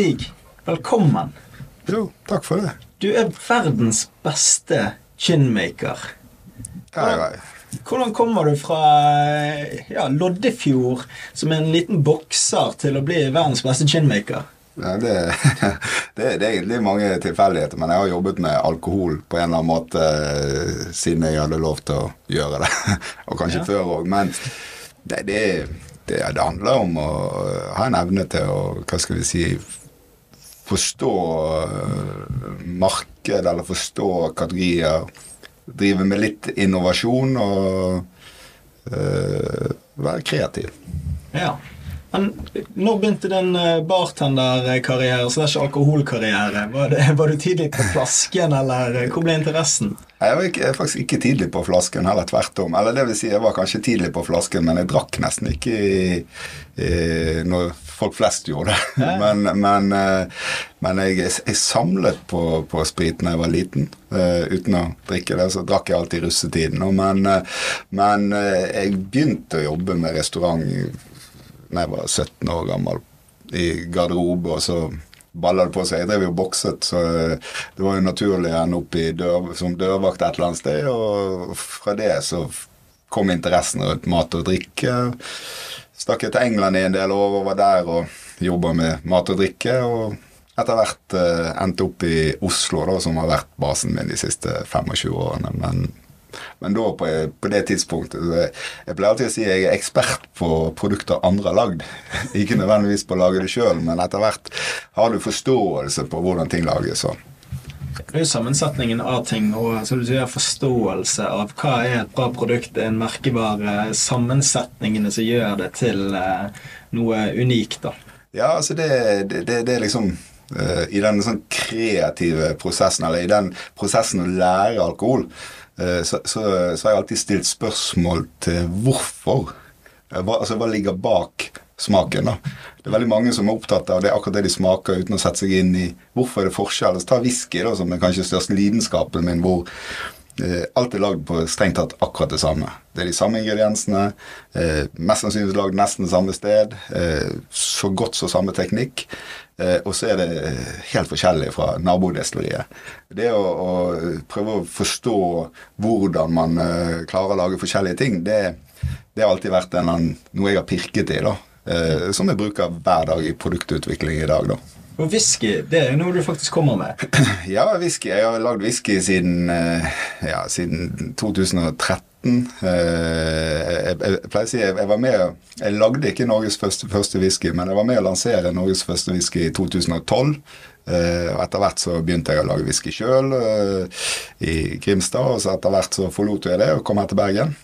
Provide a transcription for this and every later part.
Stig, velkommen. Jo, takk for det. Du er verdens beste chinmaker. Ja, ja. Hvordan kommer du fra ja, Loddefjord, som er en liten bokser, til å bli verdens beste chinmaker? Ja, det, det, det er egentlig mange tilfeldigheter, men jeg har jobbet med alkohol på en eller annen måte eh, siden jeg hadde lov til å gjøre det. Og kanskje Ja. før òg. Men det, det, det, det handler om å ha en evne til å, hva skal vi si Forstå eh, marked, eller forstå kategorier. Drive med litt innovasjon og eh, være kreativ. Ja. Men når begynte din eh, bartenderkarriere slash alkoholkarriere? Var, det, var du tidlig på flasken, eller eh, hvor ble interessen? Jeg var ikke, faktisk ikke tidlig på flasken, heller tvert om. Eller det vil si, jeg var kanskje tidlig på flasken, men jeg drakk nesten ikke i, i, når folk flest gjorde det. Men, men, eh, men jeg, jeg samlet på, på sprit da jeg var liten. Eh, uten å drikke det, så drakk jeg alltid i russetiden. Men, eh, men eh, jeg begynte å jobbe med restaurant da jeg var 17 år gammel, i garderobe, og så balla det på seg. Jeg drev jo bokset, så det var jo naturlig å ende opp dør, som dørvakt et eller annet sted. Og fra det så kom interessen rundt mat og drikke. Stakk jeg til England i en del år og var der og jobba med mat og drikke. Og etter hvert eh, endte opp i Oslo, da, som har vært basen min de siste 25 årene. Men, men da på, på det tidspunktet jeg, jeg pleier alltid å si jeg er ekspert på produkter andre har lagd. Ikke nødvendigvis på å lage det sjøl, men etter hvert har du forståelse på hvordan ting lages. Så. Det er jo sammensetningen av ting og som du sier, forståelse av hva er et bra produkt, en merkevare, sammensetningene som gjør det til eh, noe unikt. da. Ja, altså det, det, det, det er liksom uh, I den sånn kreative prosessen, eller i den prosessen å lære alkohol, så, så, så har jeg alltid stilt spørsmål til hvorfor. Eh, Hva, altså, hva ligger bak smaken? da? Det er veldig mange som er opptatt av det akkurat det de smaker, uten å sette seg inn i hvorfor er det forskjell. Så ta whisky, da, som er kanskje største lidenskapen min, hvor Eh, alt er lagd på strengt tatt akkurat det samme. Det er de samme ingrediensene. Eh, mest sannsynlig lagd nesten samme sted. Eh, så godt som samme teknikk. Eh, og så er det eh, helt forskjellig fra nabodestilleriet. Det å, å prøve å forstå hvordan man eh, klarer å lage forskjellige ting, det, det har alltid vært en, noe jeg har pirket i. da. Eh, som jeg bruker hver dag i produktutvikling i dag. da. Og whisky det er noe du faktisk kommer med. Ja, whisky. Jeg har lagd whisky siden, eh, ja, siden 2013. Eh, Jeg, pleier å si jeg, jeg var med Jeg lagde ikke Norges første, første whisky, men jeg var med å lansere Norges første whisky i 2012. Eh, og etter hvert så begynte jeg å lage whisky sjøl i Grimstad. Og så etter hvert så forlot jeg det og kom her til Bergen.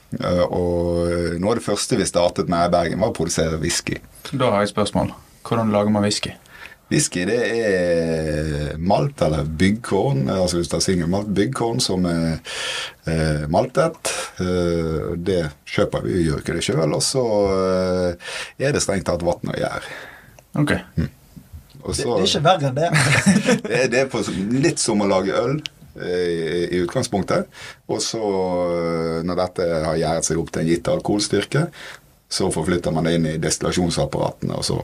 Og noe av det første vi startet med i Bergen, var å produsere whisky. Da har jeg et spørsmål. Hvordan lager man whisky? Whisky det er malt eller byggkorn, altså hvis du tar singelmalt, byggkorn som er eh, maltet. Eh, det kjøper vi, vi gjør ikke det sjøl. Og så eh, er det strengt tatt vann og gjær. Ok. Også, Det, det er ikke verre enn det. det, er, det er på, litt som å lage øl eh, i, i utgangspunktet. Og så, eh, når dette har gjæret seg opp til en gitt alkoholstyrke, så forflytter man det inn i destillasjonsapparatene, og så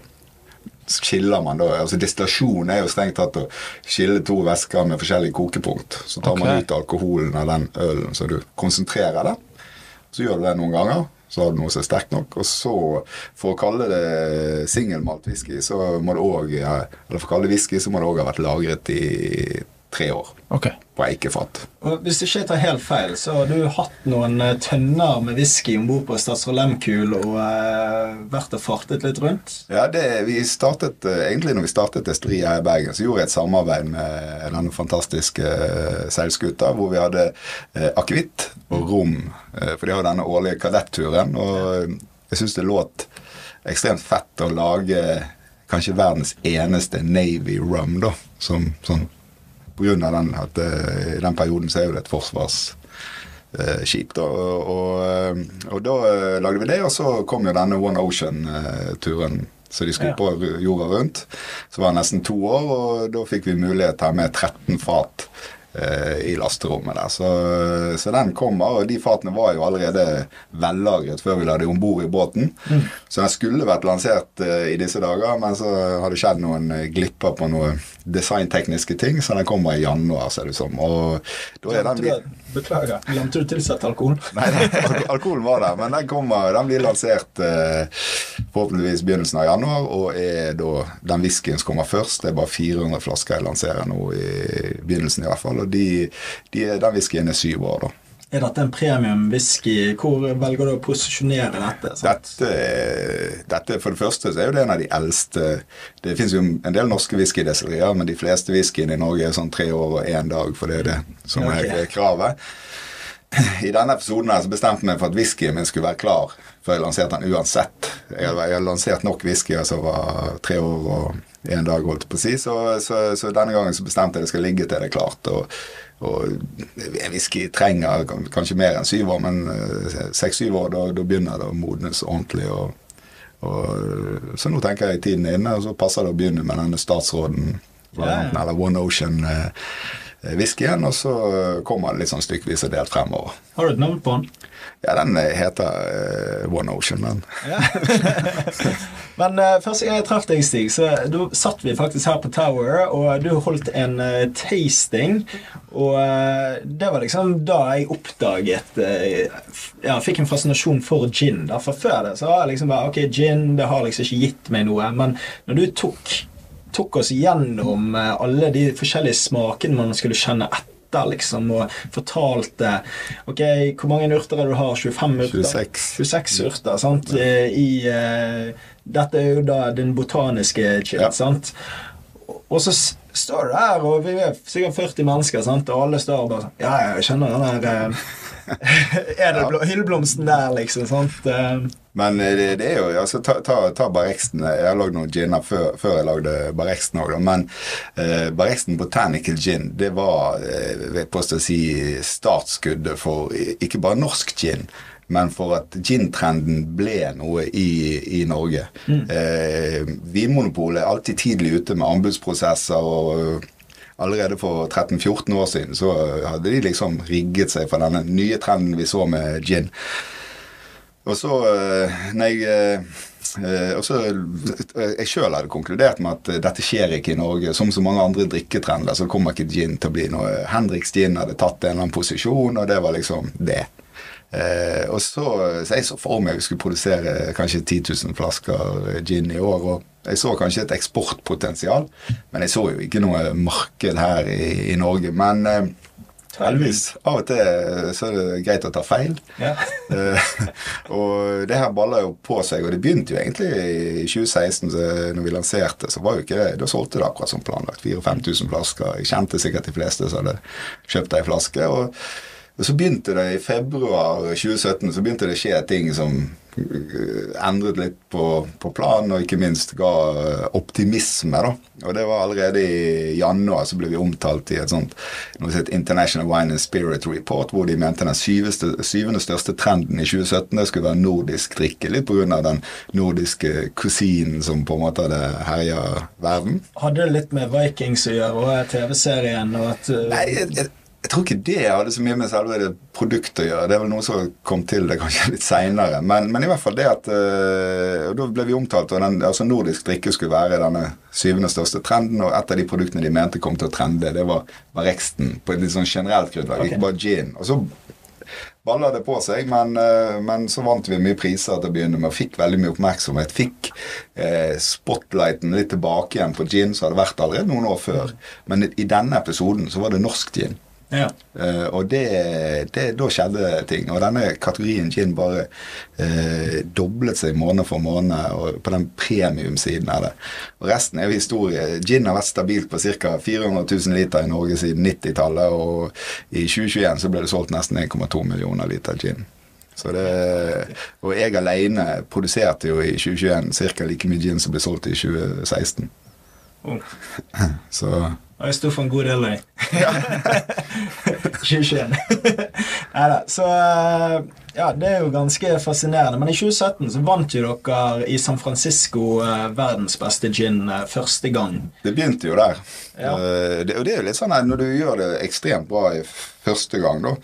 skiller man da altså Destillasjon er jo strengt tatt å skille to væsker med forskjellige kokepunkt. Så tar man ut alkoholen av den ølen, så du konsentrerer det. Så gjør du det noen ganger. Så har du noe som er sterkt nok. Og så, for å kalle det singelmaltwhisky, så må det òg Eller for å kalle det whisky, så må det òg ha vært lagret i tre år okay. på eikefat. Hvis hvis ikke jeg tar helt feil, så har du hatt noen eh, tønner med whisky om bord på Statsråd Lehmkuhl og eh, vært og fartet litt rundt. Ja, det, vi startet, eh, Egentlig når vi startet destilleriet her i Bergen, så gjorde jeg et samarbeid med denne fantastiske eh, seilskuta, hvor vi hadde eh, akevitt og rom. Eh, for de har denne årlige kadetturen. Og jeg syns det låt ekstremt fett å lage kanskje verdens eneste Navy rum, da. Som, sånn, av den at eh, i den perioden så er jo det et forsvarsskip. da, og, og, da eh, lagde vi det, og så kom jo denne One Ocean-turen. Så de skulle på jorda rundt. Så var det nesten to år, og da fikk vi mulighet til å ha med 13 fat eh, i lasterommet der. Så, så, den kommer, og de fatene var jo allerede vellagret før vi la dem om bord i båten. Mm. Så den skulle vært lansert i disse dager, men så har det skjedd noen glipper på noen designtekniske ting, så den kommer i januar, ser det ut som. Og da er den Beklager. Glemte du tilsatt alkohol? Nei, alkoholen var der, men den, kommer, den blir lansert eh, forhåpentligvis begynnelsen av januar, og er da den whiskyen som kommer først. Det er bare 400 flasker jeg lanserer nå i begynnelsen, i hvert fall. Og de, de, den whiskyen er syv år, da. Er dette en premium whisky? Hvor velger du å posisjonere dette? Dette, dette, For det første så er jo det en av de eldste Det finnes jo en del norske whiskydestillerier, men de fleste whiskyene i Norge er sånn tre år og én dag, for det er det som okay. er kravet. I denne episoden her så bestemte jeg meg for at whiskyen min skulle være klar før jeg lanserte den uansett. Jeg har lansert nok whisky som var tre år og én dag, holdt jeg på å si, så, så, så, denne gangen så bestemte jeg det skal ligge til det er klart. og og en whisky trenger kanskje mer enn syv år, men eh, seks-syv år, da, da, begynner det å modnes ordentlig. Og, og, så nå tenker jeg tiden er inne, og så passer det å begynne med denne statsråden, ja. eller One Ocean. Eh, whiskyen, og så kommer det litt sånn stykkevis og delt fremover. Har du et navn på den? Ja, den heter uh, One Ocean, men Ja. Men uh, første gang jeg traff deg, Stig, så da satt vi faktisk her på Tower, og du holdt en uh, tasting. Og det var liksom da jeg oppdaget Ja, fikk en fascinasjon for gin. da, For før det så var jeg liksom bare Ok, gin det har liksom ikke gitt meg noe. Men når du tok tok oss gjennom alle de forskjellige smakene man skulle kjenne etter liksom, og fortalte Ok, hvor mange urter er du har? 25 urter? 26. 26 urter, sant? I, uh, dette er jo da den botaniske chili, ja. sant? Og så står du der, og vi er sikkert 40 mennesker, sant? og alle står og bare sånn Ja, jeg kjenner den der det ja. hyllblomsten der, liksom? sant? Uh, men det, det, er jo altså, Ta, ta, ta Barrexten. Jeg har lagd noen ginner før, før, jeg lagde bareksten òg, men eh, Barrexten Botanical Gin det var jeg vil påstå å si startskuddet for ikke bare norsk gin, men for at gin-trenden ble noe i, i Norge. Mm. Eh, Vinmonopolet er alltid tidlig ute med anbudsprosesser. og Allerede for 13-14 år siden så hadde de liksom rigget seg for denne nye trenden vi så med gin. Og så nei, når jeg eh, og så Jeg sjøl hadde konkludert med at dette skjer ikke i Norge. Som så mange andre drikketrender så kommer ikke gin til å bli noe. Hendriks gin hadde tatt en eller annen posisjon, og det var liksom det. Eh, og så, så jeg så for meg vi skulle produsere kanskje 10 000 flasker gin i år. og Jeg så kanskje et eksportpotensial, men jeg så jo ikke noe marked her i, i Norge. Men eh, Heldigvis. Av og til så er det greit å ta feil. Ja. Eh, og det her baller jo på seg, og det begynte jo egentlig i 2016, så når vi lanserte, så var jo ikke det Da solgte det akkurat som planlagt. 4000-5000 flasker. Jeg kjente sikkert de fleste som hadde kjøpt ei flaske. og og så begynte det i februar 2017 så begynte det å skje ting som eh, endret litt på, på planen, og ikke minst ga eh, optimisme. da. Og det var allerede i januar så ble vi omtalt i et sånt noe het International Wine and Spirit Report, hvor de mente den syveste, syvende største trenden i 2017 det skulle være nordisk drikke, litt pga. den nordiske kusinen som på en måte hadde herja verden. Hadde det litt med Vikings å gjøre, og TV-serien og at uh... Nei, jeg, jeg jeg tror ikke det hadde så mye med selve det produktet å gjøre. Det er vel noe som kom til det kanskje litt seinere. Men, men, i hvert fall det at Og Da ble vi omtalt, og den, altså nordisk drikke skulle være denne syvende største trenden. Og et av de produktene de mente kom til å trende, det var, var Rexten på et litt sånn generelt grunnlag. Okay. Ikke bare gin. Og så balla det på seg, men, uh, men, så vant vi mye priser til å begynne med og fikk veldig mye oppmerksomhet. Fikk eh, spotlighten litt tilbake igjen på gin, som hadde vært allerede noen år før. Men i, i denne episoden så var det norsk gin. Ja. Uh, og det, det, da skjedde ting. Og denne kategorien gin bare uh, doblet seg måned for måned på den premiumsiden av det. Og resten er jo historie. Gin har vært stabilt på ca. 400 000 liter i Norge siden 90-tallet, og i 2021 så ble det solgt nesten 1,2 millioner liter gin. Så det, og jeg alene produserte jo i 2021 ca. like mye gin som ble solgt i 2016. Oh. så Har jeg sto for en god del av dem. 2021. Nei da. Så eh, ja, det er jo ganske fascinerende. Men i 2017 så vant jo dere i San Francisco eh, verdens beste gin eh, første gang. Det begynte jo der. Ja. Eh, det, og det er jo litt sånn at når du gjør det ekstremt bra i første gang, da,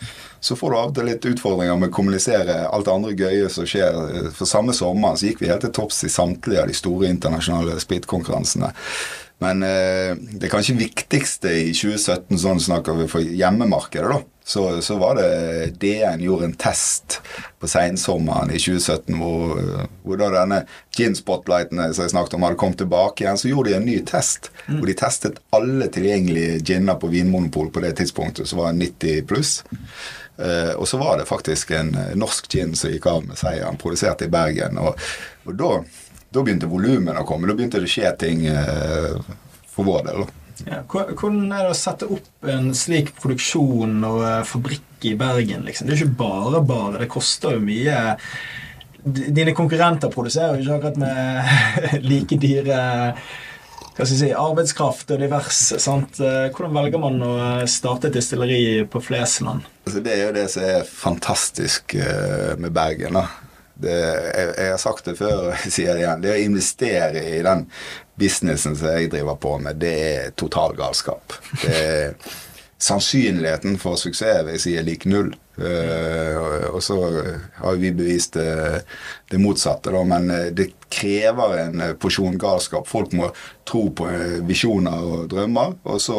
så får du av og til litt utfordringer med å kommunisere alt det andre gøye som skjer. For samme sommer så gikk vi helt til topps i samtlige av de store internasjonale spritkonkurransene. Men eh, det kanskje viktigste i 2017, sånn snakker vi for hjemmemarkedet, da. Så, så var det DN gjorde en test på sensommeren i 2017 hvor, hvor da denne gin-spotlighten som jeg snakket om, hadde kommet tilbake igjen. Så gjorde de en ny test hvor de testet alle tilgjengelige ginner på Vinmonopol på det tidspunktet, som var 90 pluss. Uh, og så var det faktisk en norsk gin som gikk av med seieren, produsert i Bergen. Og, og da, da begynte volumene å komme. Da begynte det å skje ting eh, for vår del. Ja, hvordan er det å sette opp en slik produksjon og eh, fabrikk i Bergen? liksom? Det er ikke bare bare. Det koster jo mye. Dine konkurrenter produserer jo ikke akkurat med like dyre hva skal jeg si, arbeidskraft og diverse. sant? Eh, Hvordan velger man å starte et distilleri på Flesland? Altså, det er jo det som er fantastisk eh, med Bergen. da. Det, jeg, jeg har sagt det før, jeg sier det igjen. Det å investere i den businessen som jeg driver på med, det er total galskap. Det er Sannsynligheten for suksess vil jeg si er lik null. Uh, og- så har vi bevist det, det motsatte, da. Men eh, det krever en eh, porsjon galskap. Folk må tro på eh, visjoner og drømmer, og så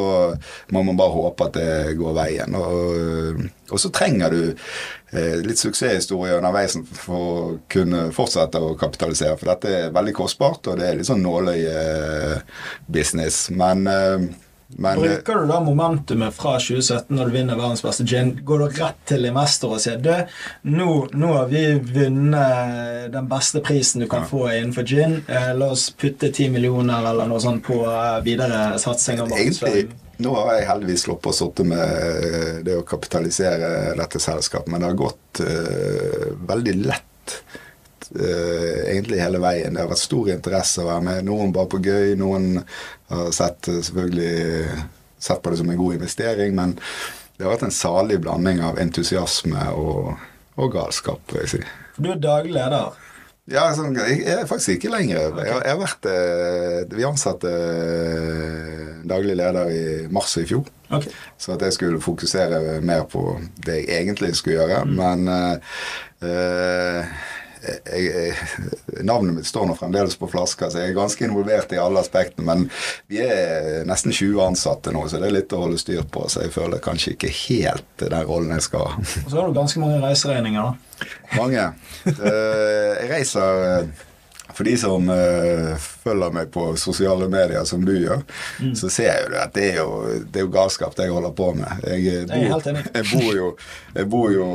må man bare håpe at det går veien. Og, og så trenger du uh, litt suksesshistorie underveis for å kunne fortsette å kapitalisere. For dette er veldig kostbart, og det er litt sånn nåløye-business. Men, eh, men eh, Bruker du da momentumet fra 2017 når du vinner verdens beste gin? Går du rett til investor og sier du, nå, nå har vi vunnet den beste prisen du kan få innenfor gin. Eh, la oss putte 10 millioner eller noe sånt på eh, videre satsing Egentlig, nå har jeg heldigvis sluppet å sitte med det å kapitalisere dette selskapet, men det har gått uh, veldig lett eh, egentlig hele veien. Det har vært stor interesse å være med. Noen bare på gøy, noen har sett eh, selvfølgelig sett på det som en god investering, men det har vært en salig blanding av entusiasme og, og galskap, vil jeg si. For du er daglig leder. Ja, sånn, jeg er faktisk ikke lenger. Jeg, har- jeg har vært eh, Vi ansatte eh, daglig leder i mars i fjor. Okay. Så at jeg skulle fokusere mer på det jeg egentlig skulle gjøre. Men uh, eh, jeg, jeg, navnet mitt står nå fremdeles på flaska, så jeg er ganske involvert i alle aspektene. Men vi er nesten 20 ansatte nå, så det er litt å holde styr på. Så jeg føler kanskje ikke helt den rollen jeg skal ha. Og så har du ganske mange reiseregninger, da. Mange. Eh, jeg reiser eh, For de som eh, følger meg på sosiale medier, som du gjør, så ser jeg jo at det er jo, det er jo galskap, det jeg holder på med. Jeg, bor, jeg, bor, jo, jeg bor jo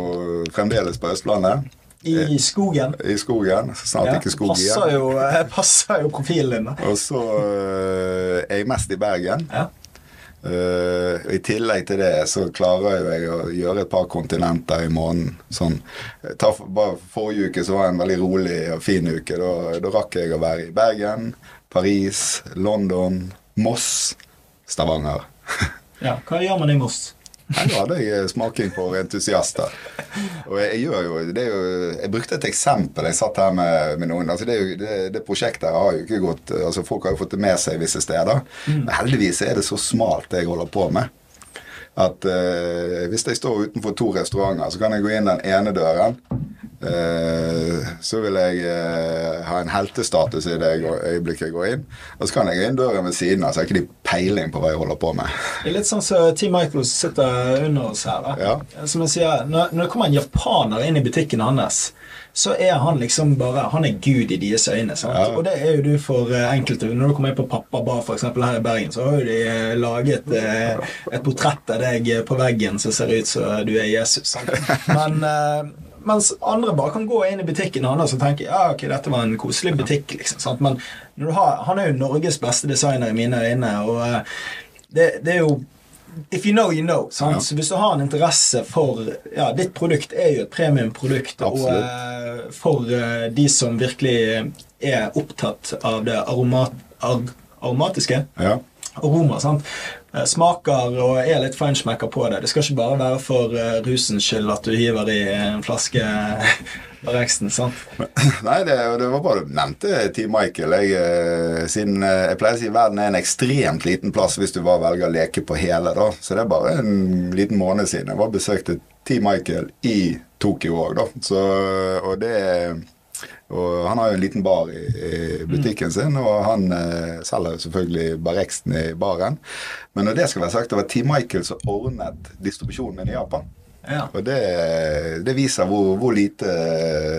fremdeles på Østlandet. I skogen. I skogen. Snart Ja, ikke skog passer, igjen. jo, eh, passer jo profilen din. Og så eh, er jeg mest i Bergen. Ja. Uh, I tillegg til det så klarer jeg å gjøre et par kontinenter i måneden. Sånn. For, bare Forrige uke så var det en veldig rolig og fin uke. Da, da rakk jeg å være i Bergen, Paris, London, Moss, Stavanger. ja. Hva gjør man i Moss? Da hadde jeg smaking for entusiaster. Og jeg, jeg gjør jo, det jo Jeg brukte et eksempel. Jeg satt her med, med noen. altså det, jo, det, det prosjektet her har jo ikke gått altså Folk har jo fått det med seg visse steder. Men heldigvis er det så smalt, det jeg holder på med. At eh, hvis jeg står utenfor to restauranter, så kan jeg gå inn den ene døren. eh, så vil jeg eh, ha en heltestatus i det jeg- øyeblikket jeg går inn. Og så kan jeg gå inn døren ved siden av, så har ikke de peiling på hva jeg holder på med. Det er litt sånn som T. Michael som sitter under oss her. da. Ja. Som jeg sier, når, når det kommer en japaner inn i butikken hans, så er han liksom bare Han er gud i deres øyne. Ja. Og det er jo du for eh, enkelte. Når du kommer inn på Pappa Bar for eksempel, her i Bergen, så har jo de eh, laget eh, et portrett av deg eh, på veggen som ser ut som du er Jesus. Men eh, mens andre bare kan gå inn i butikken hans og tenke ja, ok, dette var en koselig butikk. liksom, sant? Men har, han er jo Norges beste designer i mine øyne. og det, det er jo If you know, you know. Ja. Så hvis du har en interesse for Ja, ditt produkt er jo et premiumprodukt. Og eh, for uh, de som virkelig er opptatt av det aromat, ar, aromatiske Ja. aroma, sant? Eh, smaker og er litt feinschmecker på det. Det skal ikke bare være for eh, rusens skyld at du hiver i en flaske Reksten, sant? Nei, det, det var bare du nevnte Team Michael. Jeg, eh, siden eh, jeg pleier å si verden er en ekstremt liten plass hvis du bare velger å leke på hele, da. Så det er bare en liten måned siden jeg var besøkte Team Michael i Tokyo òg, da. Så, og det og han har jo en liten bar i, i butikken sin, og han eh, selger selvfølgelig Barexten i baren. Men når det skal være sagt, det var Team Michael som ordnet distribusjonen min i Japan. Ja. Og det, det viser hvor, hvor lite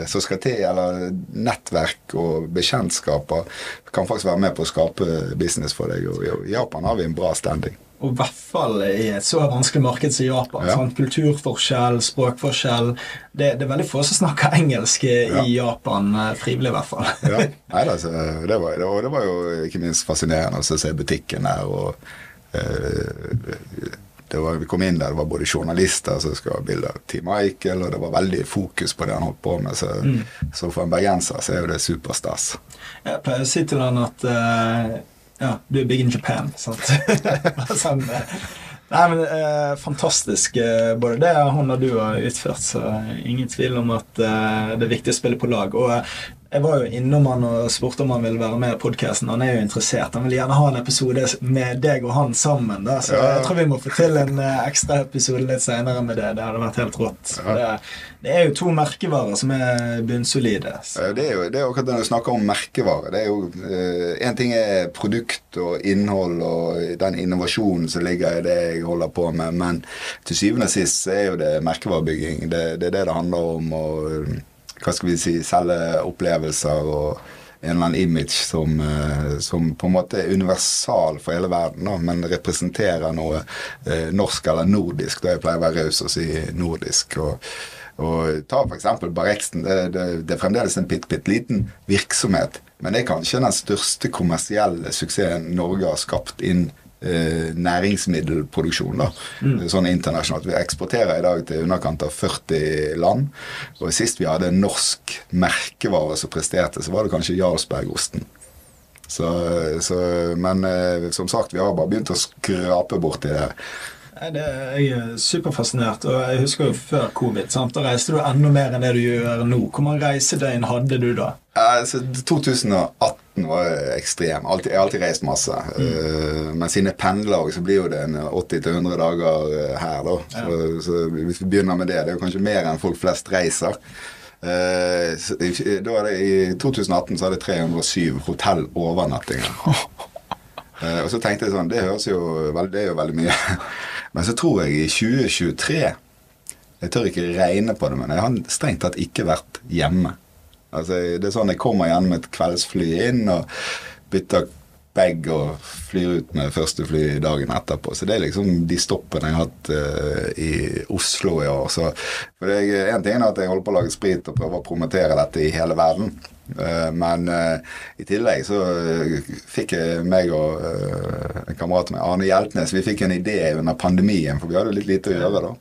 som skal til, eller nettverk og bekjentskaper kan faktisk være med på å skape business for deg. Og i Japan har vi en bra standing. Og i hvert fall i et så vanskelig marked som Japan. Ja. Kulturforskjell, språkforskjell. Det, det er veldig få som snakker engelsk i Japan, eh, frivillig i hvert fall. Ja, nei, altså, det, var, det, var, det var jo ikke minst fascinerende å se butikken der. og eh, det var, Vi kom inn der, det var både journalister som skulle ha bilde av Team Michael, og det var veldig fokus på det han holdt på med. Så, så for en bergenser så er jo det superstas. Jeg pleier å si til han at eh, ja, du er big in Japan. Sant? sånn, nei, men eh, fantastisk eh, både det Hun og du har utført, så ingen tvil om at eh, det er viktig å spille på lag. Og eh, jeg var jo innom han og spurte om han ville være med i podkasten. Han er jo interessert. Han vil gjerne ha en episode med deg og han sammen. Da. Så Ja. jeg tror vi må få til en eh, ekstra episode litt senere med det. Det hadde vært helt rått. Ja. Det, det er jo to merkevarer som er bunnsolide. Så. Eh, Det er jo det er akkurat når du snakker om merkevare. det er jo Én En ting er produkt og innhold og den innovasjonen som ligger i det jeg holder på med, men til syvende og sist er jo det merkevarebygging. Det, det er det det handler om. og hva skal vi si, selge opplevelser og en eller annen image som, eh, som på en måte er universal for hele verden, da, men representerer noe eh, norsk eller nordisk. Da jeg pleier å være raus og si nordisk. og og ta f.eks. Barexten. Det, det, det er fremdeles en bitte, bit liten virksomhet. Men det er kanskje den største kommersielle suksessen Norge har skapt inn eh, næringsmiddelproduksjon. da, Sånn internasjonalt. Vi eksporterer i dag til underkant av 40 land. Og sist vi hadde en norsk merkevare som presterte, så var det kanskje Jarlsbergosten. Så, så, men eh, som sagt, vi har bare begynt å skrape borti det. Jeg er superfascinert. Og jeg husker jo før covid. Sant? Da reiste du enda mer enn det du gjør nå. Hvor mange reisedøgn hadde du da? Altså, 2018 var ekstrem. Altid, jeg har alltid reist masse. Eh, men siden jeg pendler òg, så blir jo det en 80-100 dager eh, her, da. Så, så hvis vi begynner med det, det er jo kanskje mer enn folk flest reiser. Eh, så, i- da det, I 2018 så hadde jeg 307 hotellovernattinger. Eh, og så tenkte jeg sånn Det høres jo veldig, det er jo veldig mye. Men så tror jeg i 2023 Jeg tør ikke regne på det, men jeg har strengt tatt ikke vært hjemme. Altså, det er sånn Jeg kommer igjen med et kveldsfly inn og bytter bag og flyr ut med første fly dagen etterpå. Så det er liksom de stoppene jeg har hatt uh, i Oslo i år. Så, for det er, en ting er at jeg holder på å lage sprit og prøver å promotere dette i hele verden. Uh, men uh, i tillegg så fikk jeg meg og en kamerat med Arne Hjeltnes Vi fikk en idé under pandemien, for vi hadde jo litt lite å gjøre da.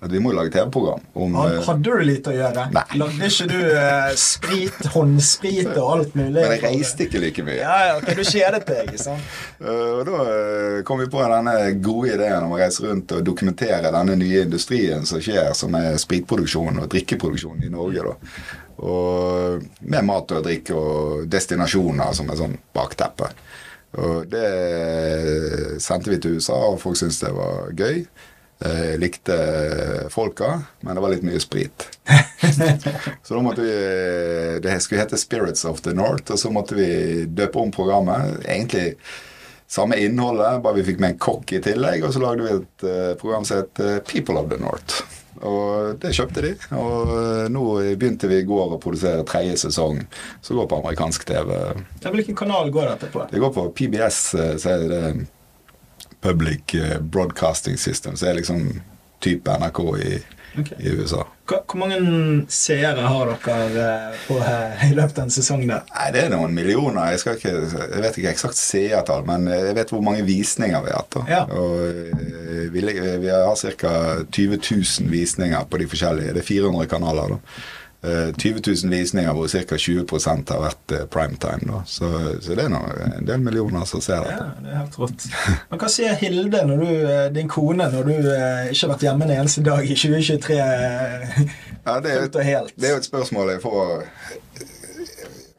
At vi må lage TV-program eh, Hadde du lite å gjøre? Nei. Lagde ikke du eh, sprit, håndsprit og alt mulig? Men jeg reiste ikke like mye. Ja, ja, okay, Du kjedet deg, ikke sant? Eh, Og da eh, kom vi på denne gode ideen om å reise rundt og dokumentere denne nye industrien som skjer, som er spritproduksjon og drikkeproduksjon i Norge. da. Og med mat og drikke og destinasjoner som er sånn bakteppe. Og det sendte vi til USA, og folk syntes det var gøy. Jeg likte folka, men det var litt mye sprit. Så da måtte vi Det skulle hete Spirits of the North, og så måtte vi døpe om programmet. Egentlig samme innholdet, bare vi fikk med en kokk i tillegg, og så lagde vi et eh, program som het eh, People of the North. Og det kjøpte de, og eh, nå begynte vi i går å produsere tredje sesong, som går på amerikansk TV. Hvilken kanal går dette på? Det går på PBS, eh, så er det Public eh, Broadcasting System, så er liksom type NRK i, okay. i USA. Hva- Hvor mange seere har dere eh, på, eh, i løpet av en sesong der? Nei, det er noen millioner. Jeg, ikke, jeg vet ikke eksakt seertall, men jeg vet hvor mange visninger vi har hatt. Ja. Og vi, vi har ca. 20 000 visninger på de forskjellige. Det er 400 kanaler. da. Eh, 20 000 visninger hvor ca. 20 har vært eh, primetime. Da. Så, så det er nå en del millioner som ser Ja, det er helt rått. Men hva sier Hilde, du, eh, din kone, når du eh, ikke har vært hjemme en eneste dag i 2023? eh, Ja, det, er, Fullt og helt. det er jo et spørsmål jeg får eh,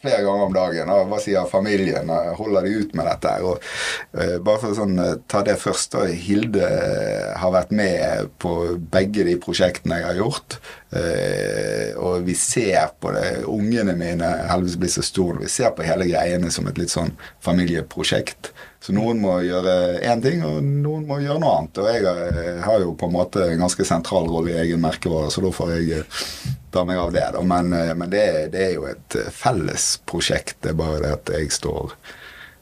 flere ganger om dagen. Og Hva sier familien? Holder de ut med dette? Og, eh, bare for å sånn, eh, ta det først. Da. Hilde eh, har vært med på begge de prosjektene jeg har gjort. Uh, og vi ser på det. Ungene mine heldigvis blir så store. Vi ser på hele greiene som et litt sånn familieprosjekt. Så noen må gjøre én ting, og noen må gjøre noe annet. Og jeg har- har jo på en måte en ganske sentral rolle i egen merkevare, så da får jeg eh, ta meg av det. Da. Men, eh, men det, det er jo et eh, felles prosjekt. Det er bare det at jeg står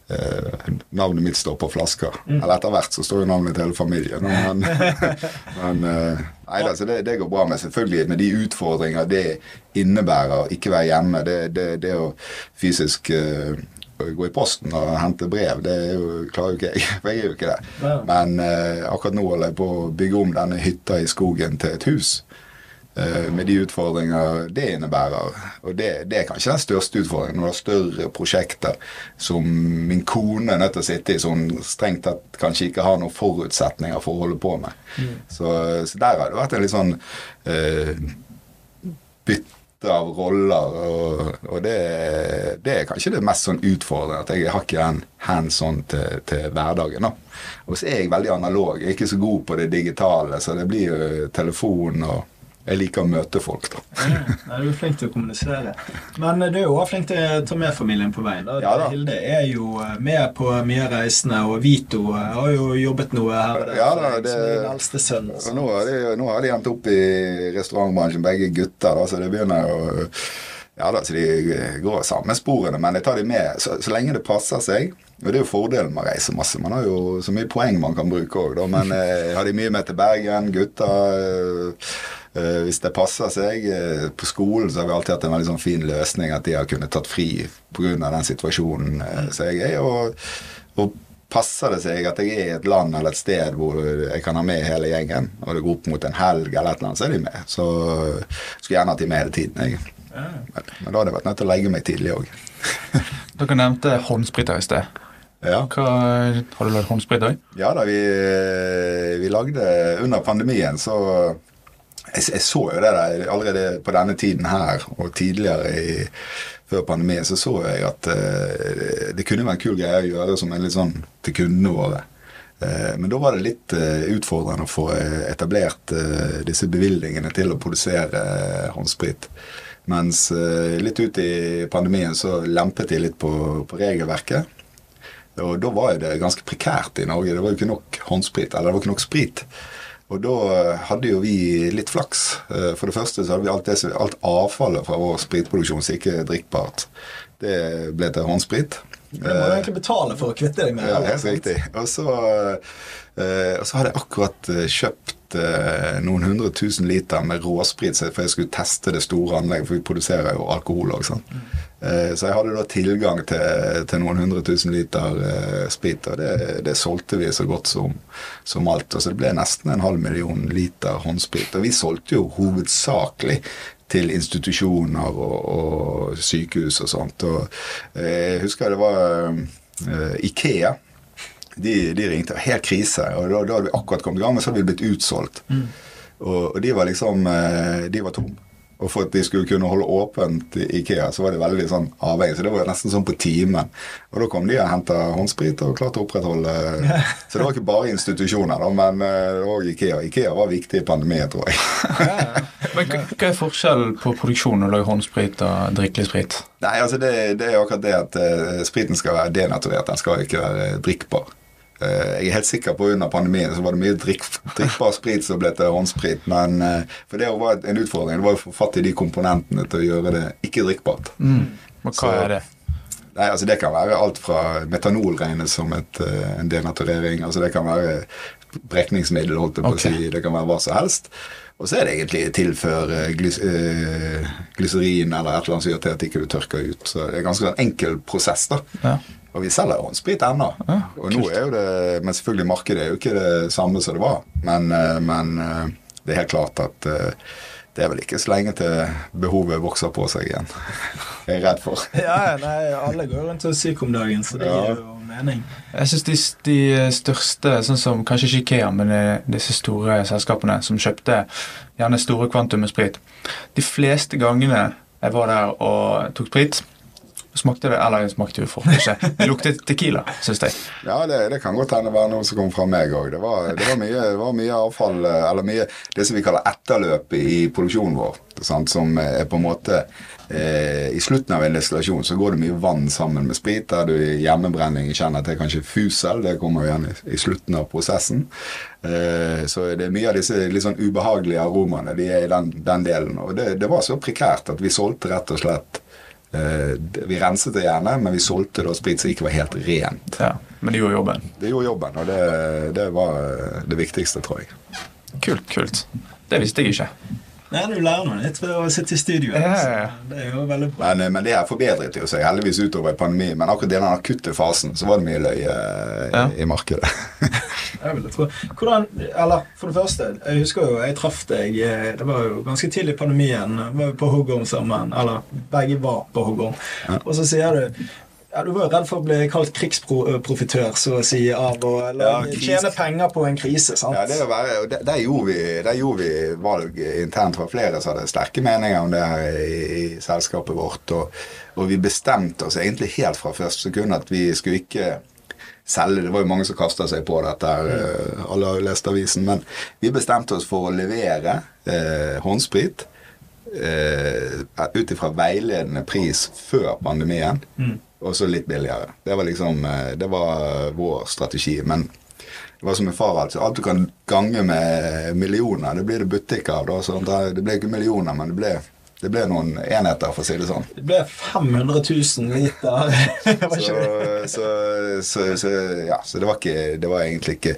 eh, Navnet mitt står på flaska. Eller etter hvert så står jo navnet til hele familien. Men, men eh, nei da, så det, det går bra med. Selvfølgelig med de utfordringer det innebærer ikke være hjemme. Det, det, det å fysisk eh, gå i posten og hente brev, det jo, klarer jo ikke jeg. For jeg er jo ikke det. Ja. Men eh, akkurat nå holder jeg på å bygge om denne hytta i skogen til et hus. eh, Med de utfordringer det innebærer. Og det, det er kanskje den største utfordringen. Når du har større prosjekter som min kone er nødt til å sitte i, som strengt tatt kanskje ikke har noen forutsetninger for å holde på med. Så, så der har det vært en litt sånn eh, bytte av roller, og, og det, det er kanskje det mest sånn utfordrende. At jeg har ikke den hands on til, til hverdagen. da. Og så er jeg veldig analog. Jeg er ikke så god på det digitale, så det blir jo telefon og Jeg liker å møte folk, da. Ja, du er flink til å kommunisere. Men eh, du er jo også flink til å ta med familien på veien. Da. Ja da. Hilde er jo eh, med på mye av reisene, og Vito eh, har jo jobbet noe her der. Ja da, det- som eldste sønn. Og nå har, de, nå har de endt opp i restaurantbransjen, begge gutter, da, så det begynner å Ja da, så de går samme sporene, men jeg tar de med så, så lenge det passer seg. Og det er jo fordelen med å reise masse. Man har jo så mye poeng man kan bruke òg. Men eh, har de mye med til Bergen, eh, Hvis det passer seg. Eh, på skolen så har vi alltid hatt en veldig sånn fin løsning at de har kunnet tatt fri pga. den situasjonen eh, som jeg er. Og, og passer det seg at jeg er i et land eller et sted hvor jeg kan ha med hele gjengen, og det går opp mot en helg eller et eller annet, så er de med. Så skulle gjerne hatt de med hele tiden. Jeg. Men, men da hadde jeg vært nødt til å legge meg tidlig òg. Dere nevnte håndspriter i sted. Ja. Hva, har du lagd håndsprit òg? ja da, vi, vi lagde Under pandemien så jeg, jeg så jo det der allerede på denne tiden her og tidligere i, før pandemien, så så jeg at uh, det kunne være en kul greie å gjøre som en litt sånn til kundene våre. Uh, men da var det litt uh, utfordrende å få etablert disse bevilgningene til å produsere håndsprit. Mens litt ut i pandemien så lempet de litt på, på regelverket. Og da var jo det ganske prekært i Norge. Det var jo ikke nok håndsprit, eller det var ikke nok sprit. Og da eh, hadde jo vi litt flaks. Eh, For det første så hadde vi alt, det, alt avfallet fra vår spritproduksjon som ikke er drikkbart. Det ble til håndsprit. Det må du egentlig betale for å kvitte deg med. Ja, helt riktig. Og så, eh, og så hadde jeg akkurat eh, kjøpt eh, noen hundre tusen liter med råsprit, for jeg skulle teste det store anlegget, for vi produserer jo alkohol også. Eh, så jeg hadde da tilgang til, til noen hundre tusen liter eh, sprit, og det, det solgte vi så godt som, som alt. Og så det ble nesten en halv million liter håndsprit. Og vi solgte jo hovedsakelig til institusjoner og, og sykehus og sånt. Og eh, jeg husker det var eh, Ikea. De, de ringte. Helt krise. Og da, da hadde vi akkurat kommet i gang, men så hadde vi blitt utsolgt. Og, og de var liksom eh, De var tom. Og for at de skulle kunne holde åpent i Ikea, så var det veldig sånn avhengig. Så det var nesten sånn på timen. Og da kom de og henta håndsprit og klarte å opprettholde Så det var ikke bare institusjoner, da, men eh, òg Ikea. Ikea var viktig i pandemien, tror jeg. Men hva er forskjellen på produksjon å lage håndsprit og drikkelig sprit? Nei, altså det, det er akkurat det at eh, spriten skal være denaturert. Den skal ikke være drikkbar. Eh, jeg er helt sikker på under pandemien så var det mye drikk, drikkbar sprit som ble til håndsprit. Men eh, for det var en utfordring. Det var å få fatt i de komponentene til å gjøre det ikke drikkbart. Men hva Så- er det? Nei, altså Det kan være alt fra metanol regnes som et, eh, en denaturering. altså Det kan være brekningsmiddel, holdt jeg på okay. å si. Det kan være hva som helst. Og så er det egentlig tilføre glys glyserin eller et eller annet som gjør til at ikke du tørker ut. Så det er ganske en enkel prosess. da. Ja. Og vi selger håndsprit ennå. Ja, og nå er jo det, Men selvfølgelig, markedet er jo ikke det samme som det var. Men, eh, men eh, det er helt klart at eh, det er vel ikke så lenge til behovet vokser på seg igjen. Jeg er redd for. Ja, nei, alle går rundt og er syke om dagen, så det Ja. gir jo mening. Jeg syns de, de største, sånn som kanskje ikke Ikea, men disse store selskapene som kjøpte gjerne store kvantum med sprit De fleste gangene jeg var der og tok sprit, smakte det Eller jeg smakte jo for. Det luktet Tequila, syns jeg. Ja, det, det kan godt hende være noe som kom fra meg òg. Det, det, var mye, var mye avfall, eller mye det som vi kaller etterløp i produksjonen vår. Sant? Som er på en måte eh, I slutten av en destillasjon så går det mye vann sammen med sprit. Der du i hjemmebrenning kjenner er kanskje fusel. Det kommer jo igjen i, i slutten av prosessen. Eh, så det er mye av disse litt sånn ubehagelige aromaene. De er i den, den delen. Og det, det var så prekært at vi solgte rett og slett Vi renset det gjerne, men vi solgte da sprit som ikke var helt rent. Ja, Men det gjorde jobben. Det gjorde jobben, og det, det var eh, det viktigste, tror jeg. Kult, kult. Det visste jeg ikke. Nei, Du lærer noe nytt ved å sitte i studio. Ja, ja, ja. Det er jo veldig bra. Men, eh, men det her forbedret jo seg heldigvis utover pandemien. Men akkurat i den akutte fasen så var det mye løye i, Ja. i markedet. Jeg vil tro. Hvordan, eller For det første, jeg husker jo jeg traff deg eh, Det var jo ganske tidlig i pandemien. Vi var jo på Hoggorm sammen. Eller begge var på Hoggorm. Og så sier du ja, Du var jo redd for å bli kalt krigsprofitør, så å si, av å Ja, tjene penger på en krise. sant? Ja, det være, der, der, gjorde vi, der gjorde vi valg internt. Var flere som hadde sterke meninger om det her i, i selskapet vårt. Og, og vi bestemte oss egentlig helt fra første sekund at vi skulle ikke selge. Det var jo mange som kasta seg på dette. her, eh, Alle har jo lest avisen. Men vi bestemte oss for å levere eh, håndsprit eh, ut ifra veiledende pris før pandemien. Og så litt billigere. Det var liksom eh, Det var vår strategi. Men det var som min far, altså. Alt du kan gange med millioner, det blir det butikk av. da, Det ble ikke millioner, men det ble, det ble noen enheter, for å si det sånn. Det ble 500 000 liter. Så, så, så, så ja, så det var ikke Det var egentlig ikke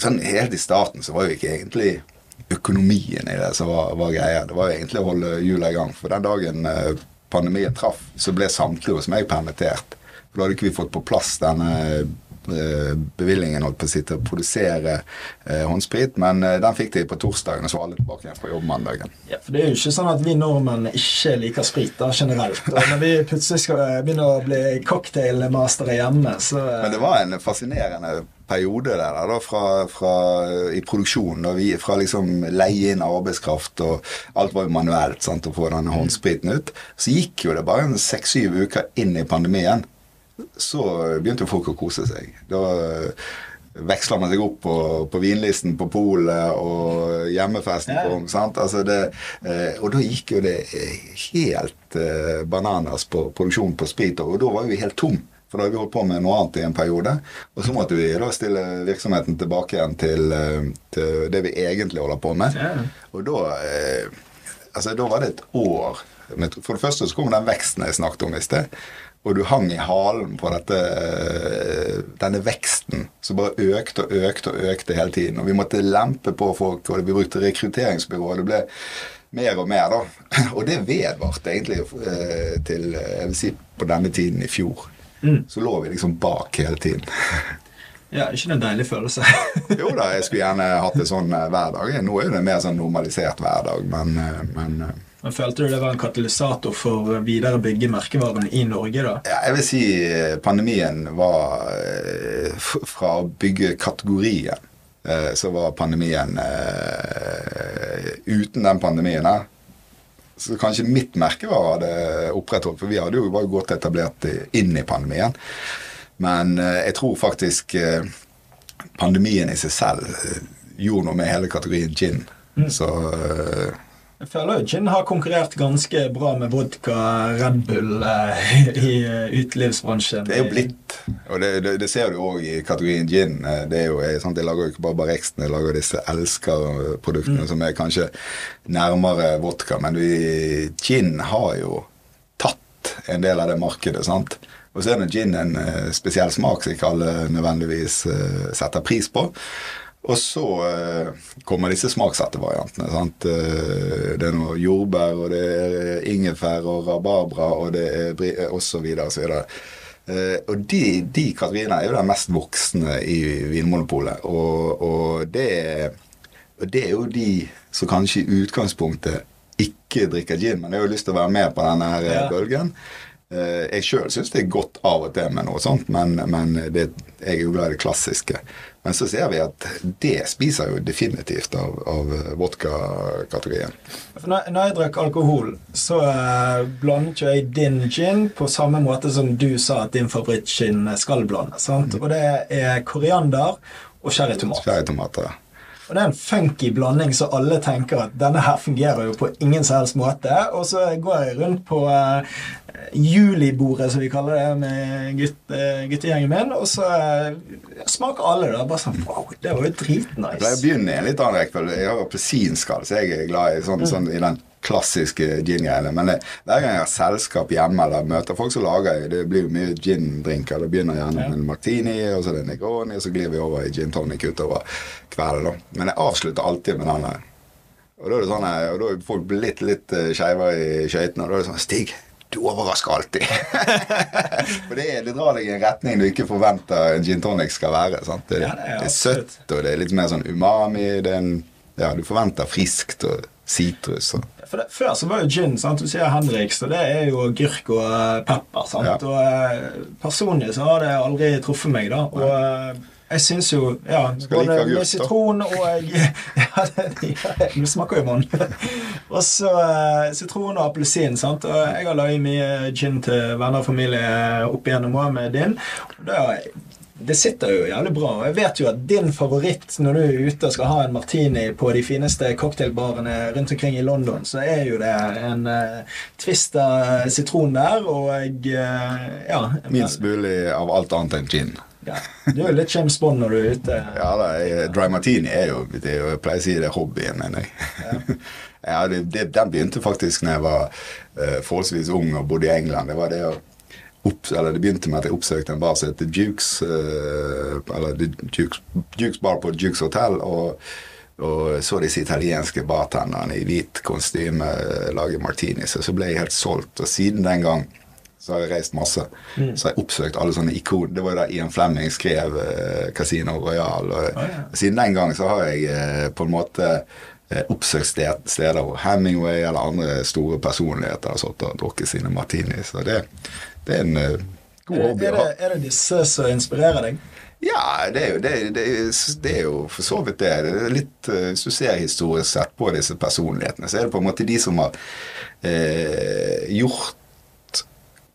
sånn Helt i starten så var jo ikke egentlig økonomien i det som var, var greia. Det var jo egentlig å holde hjula i gang. For den dagen eh, pandemien traff, så ble samtlige hos meg permittert. For da hadde ikke vi fått på plass denne eh, bevilgningen holdt på å si, til å produsere eh, håndsprit. Men eh, den fikk de på torsdagen, og så var alle tilbake igjen på jobb mandagen. Ja, for Det er jo ikke sånn at vi nordmenn ikke liker sprit da, generelt. Og når vi plutselig skal eh, begynne å bli cocktailmastere hjemme, så eh, Men det var en fascinerende periode der, da, fra, fra, i produksjonen. Da vi, fra liksom leie inn arbeidskraft, og alt var jo manuelt sant, å få denne håndspriten ut. Så gikk jo det bare en seks-syv uker inn i pandemien. Så begynte jo folk å kose seg. Da veksla man seg opp på, på vinlisten på polet og hjemmefesten Ja. på sant? Altså det, eh, Og da gikk jo det eh, helt eh, bananas på produksjonen på sprit, og da var vi helt tom. For da hadde vi holdt på med noe annet i en periode. Og så måtte vi da stille virksomheten tilbake igjen til, eh, til det vi egentlig holder på med. Og da eh, Altså, da var det et år For det første så kom den veksten jeg snakket om i sted. Og du hang i halen på dette, eh, denne veksten som bare økte og økte og økte hele tiden. Og vi måtte lempe på folk, og vi brukte rekrutteringsbyrå. Det ble mer og mer, da. Og det vedvarte egentlig til jeg vil si på denne tiden i fjor. Så lå vi liksom bak hele tiden. ja, ikke det en deilig følelse? Jo da, jeg skulle gjerne hatt det sånn eh, hver dag. Nå er det mer sånn normalisert hver dag, men, eh, men eh, Men Følte du det var en katalysator for videre bygge merkevarene i Norge, da? Ja, jeg vil si pandemien var Fra å bygge kategorien, så var pandemien Uten den pandemien her så kanskje mitt merkevare hadde opprettholdt, for vi hadde jo var jo godt etablert inn i pandemien. Men eh, jeg tror faktisk eh, pandemien i seg selv eh, gjorde noe med hele kategorien gin. Så eh, Jeg føler jo gin har konkurrert ganske bra med vodka, Red Bull eh, i eh, utelivsbransjen. Det er jo blitt. Og det, det, det ser du òg i kategorien gin. Eh, Det er jo, sant, jeg lager jo ikke bare Barrexen, jeg lager disse Elsker-produktene som er kanskje nærmere vodka. Men vi, gin har jo tatt en del av det markedet. sant? Og så er det gin en eh, spesiell smak som ikke alle nødvendigvis eh, setter pris på. Og så eh, kommer disse smaksettervariantene. sant? Eh, det er noe jordbær, og det er ingefær og rabarbra, og det er eh, og så videre og så videre. Eh, og de, de kategoriene er jo den mest voksne i Vinmonopolet. Og, og, det, og det er jo de som kanskje i utgangspunktet ikke drikker gin, men jeg har jo lyst til å være med på denne her eh, Ja. bølgen. Eh, Jeg sjøl syns det er godt av og til med noe sånt, men, men det, jeg er jo glad i det klassiske. Men så ser vi at det spiser jo definitivt av, av vodka-kategorien. Når, når jeg drakk alkohol, så eh, blandet jo jeg din gin på samme måte som du sa at din favorittgin skal blande. sant? Og det er koriander og cherrytomat. Cherrytomater. Og det er en funky blanding, så alle tenker at denne her fungerer jo på ingen som helst måte. Og så går jeg rundt på uh, julibordet, som vi kaller det, med gutt, uh, guttegjengen min, og så uh, smaker alle det. Bare sånn Wow, det var jo Jeg pleier å dritnice. begynne litt annen rekkefølge. Jeg har appelsinskall, så jeg er glad i, sånn, sånn, i den klassiske gin-greiene. Men det, hver gang jeg har selskap hjemme eller møter folk så lager jeg, Det blir jo mye gin-drinker. Det begynner gjerne med en martini, og så er det negroni, og så glir vi over i gin tonic utover kvelden. da. Men jeg avslutter alltid med den der. Og da er det sånn og da er folk litt, litt eh, skeivere i skøytene. Og da er det sånn Stig, du overrasker alltid. For det, det drar deg i en retning du ikke forventer en gin tonic skal være. sant? Det, Ja, det er det er søtt, og det er litt mer sånn umami. Det er en, ja, du forventer friskt og sitrus. og- For det, før så var jo gin sant? Du sier Henriks, og det er jo agurk og eh, pepper. sant? Ja. Og eh, Personlig så har det aldri truffet meg, da. Og Ja. jeg syns jo ja, Skal like agurk, med sitron og Ja, det, ja, det smaker jo mann. og så uh, sitron og appelsin. sant? Og jeg har laget mye gin til venner og familie opp igjennom år med din. Og det, er- det sitter jo jævlig bra. Og jeg vet jo at din favoritt når du er ute og skal ha en martini på de fineste cocktailbarene rundt omkring i London, så er jo det en uh, twist av sitron der, og uh, ja Minst mulig av alt annet enn gin. ja. Du er jo litt James Bond når du er ute. Ja, da, Dry martini er jo det Jeg pleier å si det er hobbyen, mener jeg. Ja. det, det, den begynte faktisk når jeg var uh, forholdsvis ung og bodde i England. Det var det å opp, eller det begynte med at jeg oppsøkte en bar som heter Dukes, eh, eller Dukes, Dukes Bar på Dukes Hotel, og, og så disse italienske bartenderne i hvit kostyme lage martinis, og så ble jeg helt solgt. Og siden den gang så har jeg reist masse. Så har jeg oppsøkt alle sånne ikoner. Det var jo da Ian Flemming skrev eh, Casino Royal. Og oh, ja. Siden den gang så har jeg eh, på en måte eh, oppsøkt steder hvor Hemingway eller andre store personligheter har sittet og drukket sine martinis. Så det, det er en eh, god Er, hobby er, å ha. det, er det disse som inspirerer deg? Ja, det er, jo, det, det, er- det er jo for så vidt det. det er litt, eh, Hvis du ser historisk sett på disse personlighetene, så er det på en måte de som har eh, gjort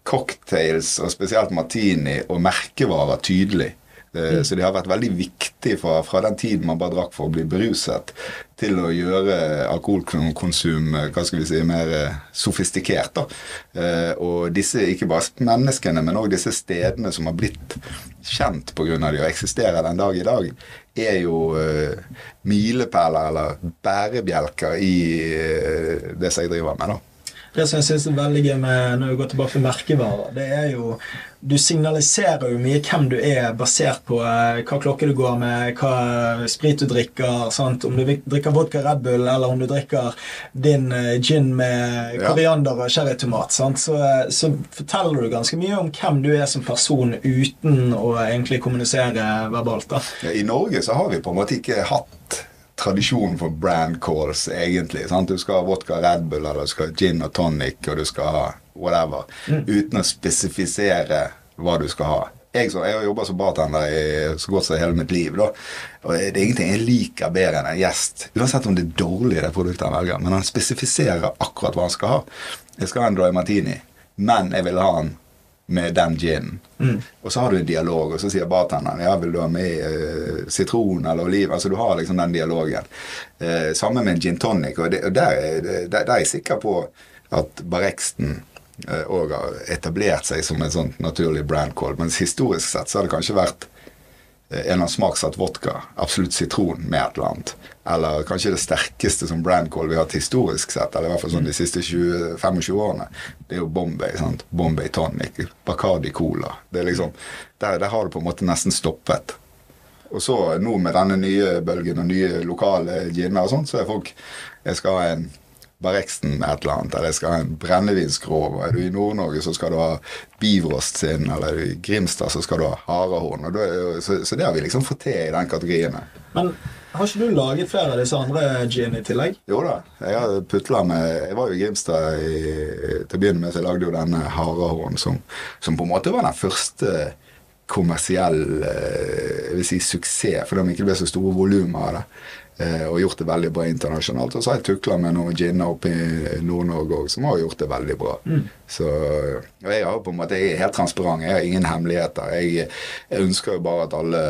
cocktails, og spesielt martini, og merkevarer tydelig. Eh, Så de har vært veldig viktige fra, fra den tiden man bare drakk for å bli beruset, til å gjøre alkoholkonsum eh, hva skal vi si, mer eh, sofistikert. da. Eh, Og disse, ikke bare menneskene, men òg disse stedene som har blitt kjent pga. de og eksisterer den dag i dag, er jo milepæler eller bærebjelker i det som jeg driver med. da. Det som jeg synes er veldig gøy med når vi går tilbake til merkevarer, det er jo Du signaliserer jo mye hvem du er, basert på eh, hva klokke du går med, hva sprit du drikker. Sant? Om du drikker vodka Red Bull, eller om du drikker din eh, gin med koriander og cherrytomat. Så, eh, så forteller du ganske mye om hvem du er som person, uten å egentlig kommunisere verbalt. da. I Norge så har vi på en måte ikke hatt tradisjon for brand calls, egentlig. Sant? Du skal ha vodka Red Bull, eller du skal ha gin og tonic, og du skal ha whatever. Uten å spesifisere hva du skal ha. Jeg, så, jeg har jobba som bartender i så godt som hele mitt liv. Da. Og det er ingenting jeg liker bedre enn en gjest. Uansett om det er dårlig, det produktet han velger. Men han spesifiserer akkurat hva han skal ha. Jeg skal ha en dry martini, men jeg vil ha den med den ginen. Og så har du en dialog, og så sier bartenderen ja, vil du ha med uh, sitron eller oliven? Altså du har liksom den dialogen. Uh, samme med en gin tonic, og, det, og der, er der, der er jeg sikker på at Barreksten òg har etablert seg som en sånn naturlig brand call. Mens historisk sett så har det kanskje vært eh, en eller annen smaksatt vodka, absolutt sitron med et eller annet. Eller kanskje det sterkeste som brandcall vi har hatt historisk sett, eller i hvert fall sånn de siste 20, 25 årene, det er jo Bombay. sant? Bombay tonic, Bacardi Cola. Det er liksom, der, der har det på en måte nesten stoppet. Og så nå med denne nye bølgen og nye lokale giner og sånt, så er folk Jeg skal ha en Barreksten et eller annet, eller jeg skal ha en brennevinsgrov. Er du i Nord-Norge, så skal du ha Bivrost sin, eller er du i Grimstad, så skal du ha Harehorn. Så, så det har vi liksom fått til i den kategorien. Men har ikke du laget flere av disse andre gin i tillegg? Jo da, jeg har putla med Jeg var jo i Grimstad i, til å begynne med, så jeg lagde jo denne harehorn som, som på en måte var den første kommersiell eh, jeg vil si suksess, fordi det ikke ble så store volumer av det. Eh, og gjort det veldig bra internasjonalt. Og så har jeg tukla med noen ginner oppe i Nord-Norge òg, som har gjort det veldig bra. Så og jeg har på en måte, jeg er helt transparent. Jeg har ingen hemmeligheter. Jeg, jeg ønsker jo bare at alle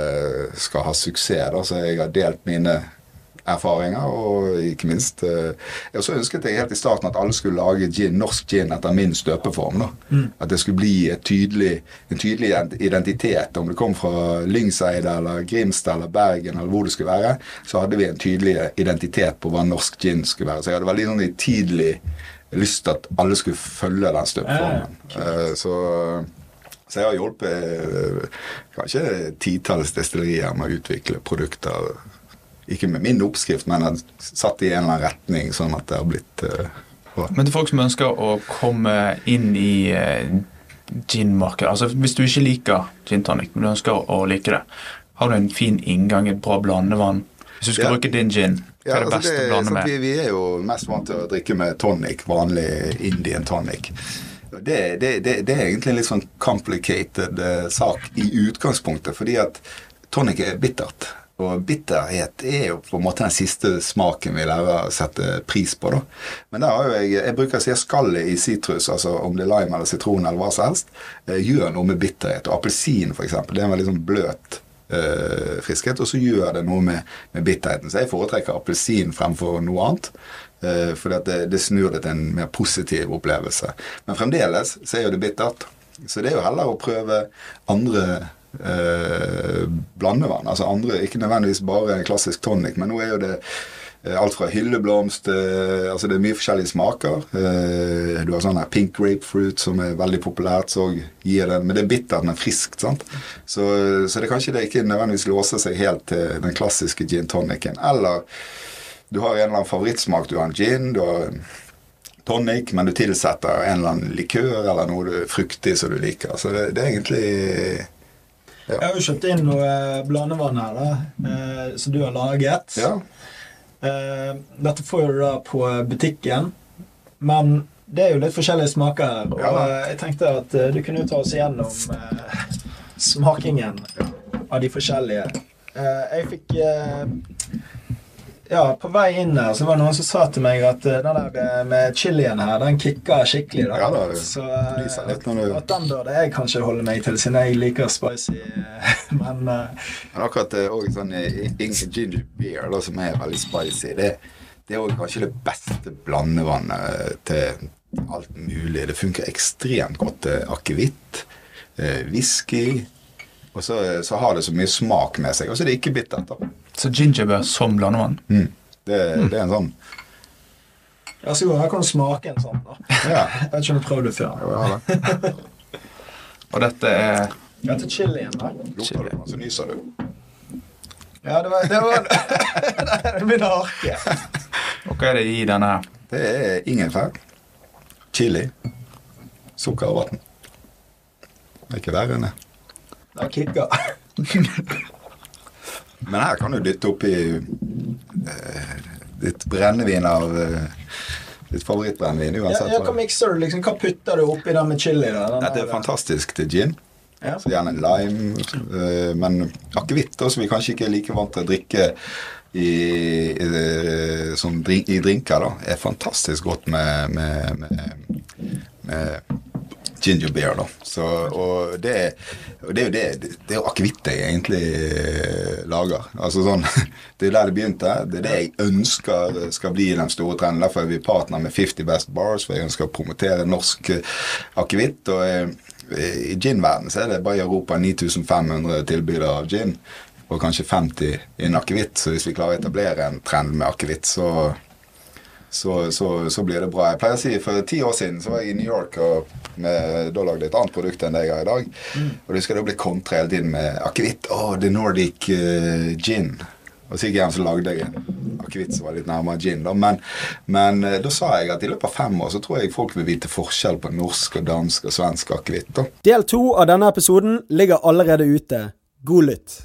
skal ha suksess, da, så jeg har delt mine erfaringer, og ikke minst eh, Jeg også ønsket jeg helt i starten at alle skulle lage gin, norsk gin etter min støpeform. da. At det skulle bli tydelig, en tydelig identitet. Om det kom fra Lyngseid eller Grimstad eller Bergen eller hvor det skulle være, så hadde vi en tydelig identitet på hva norsk gin skulle være. Så jeg hadde veldig sånn tidlig lyst til at alle skulle følge den støpeformen. Eh, Så så jeg har hjulpet eh, kanskje titalls destillerier med å utvikle produkter. Ikke med min oppskrift, men har satt i en eller annen retning, sånn at det har blitt uh. Men til folk som ønsker å komme inn i uh, gin-markedet altså Hvis du ikke liker gin tonic, men du ønsker å like det, har du en fin inngang, et bra blandevann? Hvis du skal Ja. bruke din gin, hva er det altså beste å blande med? vi, vi er jo mest vant til å drikke med tonic, vanlig Indian tonic. Det, det, det, det er egentlig en litt sånn complicated eh, sak i utgangspunktet, fordi at tonic er bittert. Og bitterhet er jo på en måte den siste smaken vi lærer å sette pris på. da. Men der har jo jeg, jeg bruker å si skallet i sitrus, altså om det er lime eller sitron eller hva som helst, eh, gjør noe med bitterhet. Og appelsin, f.eks., det er en veldig sånn bløt øh, friskhet, og så gjør det noe med, med bitterheten. Så jeg foretrekker appelsin fremfor noe annet. Øh, fordi at det, det snur det til en mer positiv opplevelse. Men fremdeles så er jo det bittert. Så det er jo heller å prøve andre eh, blandevann. Altså andre, ikke nødvendigvis bare klassisk tonic, men nå er jo det eh, alt fra hylleblomst eh, Altså det er mye forskjellige smaker. Eh, du har sånn her pink grapefruit som er veldig populært, så gir den, Men det er bittert, men friskt. sant? Så, så det er kanskje det ikke nødvendigvis låser seg helt til den klassiske gin tonicen. Eller du har en eller annen favorittsmak. Du har en gin, du har en tonic, men du tilsetter en eller annen likør eller noe du- fruktig som du liker. Så det, det er egentlig Jeg har jo kjøpt inn noe blandevann her, da, eh, som du har laget. Ja. Eh, dette får du da på butikken, men det er jo litt forskjellige smaker her. Og jeg tenkte at eh, du kunne ta oss igjennom smakingen av de forskjellige. Eh, jeg fikk Ja, på vei inn her så var det noen som sa til meg at eh, den der eh, med chilien her, den kicker skikkelig. da. Ja da, så eh, litt når du- at den burde jeg kanskje holde meg til, siden jeg liker spicy. Men uh... Men akkurat også sånn ginger beer, da, som er veldig spicy, det, det er òg kanskje det beste blandevannet til alt mulig. Det funker ekstremt godt til akevitt, whisky, og så, så har det så mye smak med seg. Og så er det ikke bittert. da. Så gingerbær som blandevann. Mm. Det, det er en sånn ja, så god, her kan du smake en sånn. da. Ja. Jeg vet ikke om du har prøvd det før. ja det. Og dette er Dette er chilien. da. Lukter du, så nyser du. Ja, det var, det var Det begynner å harke. Og hva er det i denne her? Det er ingefær, chili, sukker og vann. Det er ikke verre enn det. Det kicker. Men her kan du dytte oppi uh, ditt brennevin av uh, ditt favorittbrennevin uansett. ja, hva hva- mikser du? liksom? Hva putter du oppi den med chili? Den Dette er der- fantastisk til gin. Ja. Så gjerne lime, Uh, men akevitt, som vi kanskje ikke er like vant til å drikke i, i, som drink, i drinker, da, er fantastisk godt med, med, med, med ginger beer. da. Så, og det, og det er jo det, det er jo akevitt jeg egentlig eh, lager. Altså sånn, Det er der det begynte. Det er det jeg ønsker skal bli den store trenden. Derfor er vi partner med 50 Best Bars, for jeg ønsker å promotere norsk eh, akevitt. og eh, i gin-verdenen så er det bare i Europa 9500 tilbydere av gin, og kanskje 50 innen akevitt. Så hvis vi klarer å etablere en trend med akevitt, så, så, så, så blir det bra. Jeg pleier å si For ti år siden så var jeg i New York og med, da lagde jeg et annet produkt enn det jeg har i dag. Og det skal da bli kontra hele tiden med akevitt. Å, the Nordic uh, gin. Og så gikk jeg hjem så lagde jeg en akevitt som var litt nærmere gin. da, Men, men eh, da sa jeg at i løpet av fem år så tror jeg folk vil vite forskjell på norsk og dansk og svensk akevitt. Del to av denne episoden ligger allerede ute. God lytt.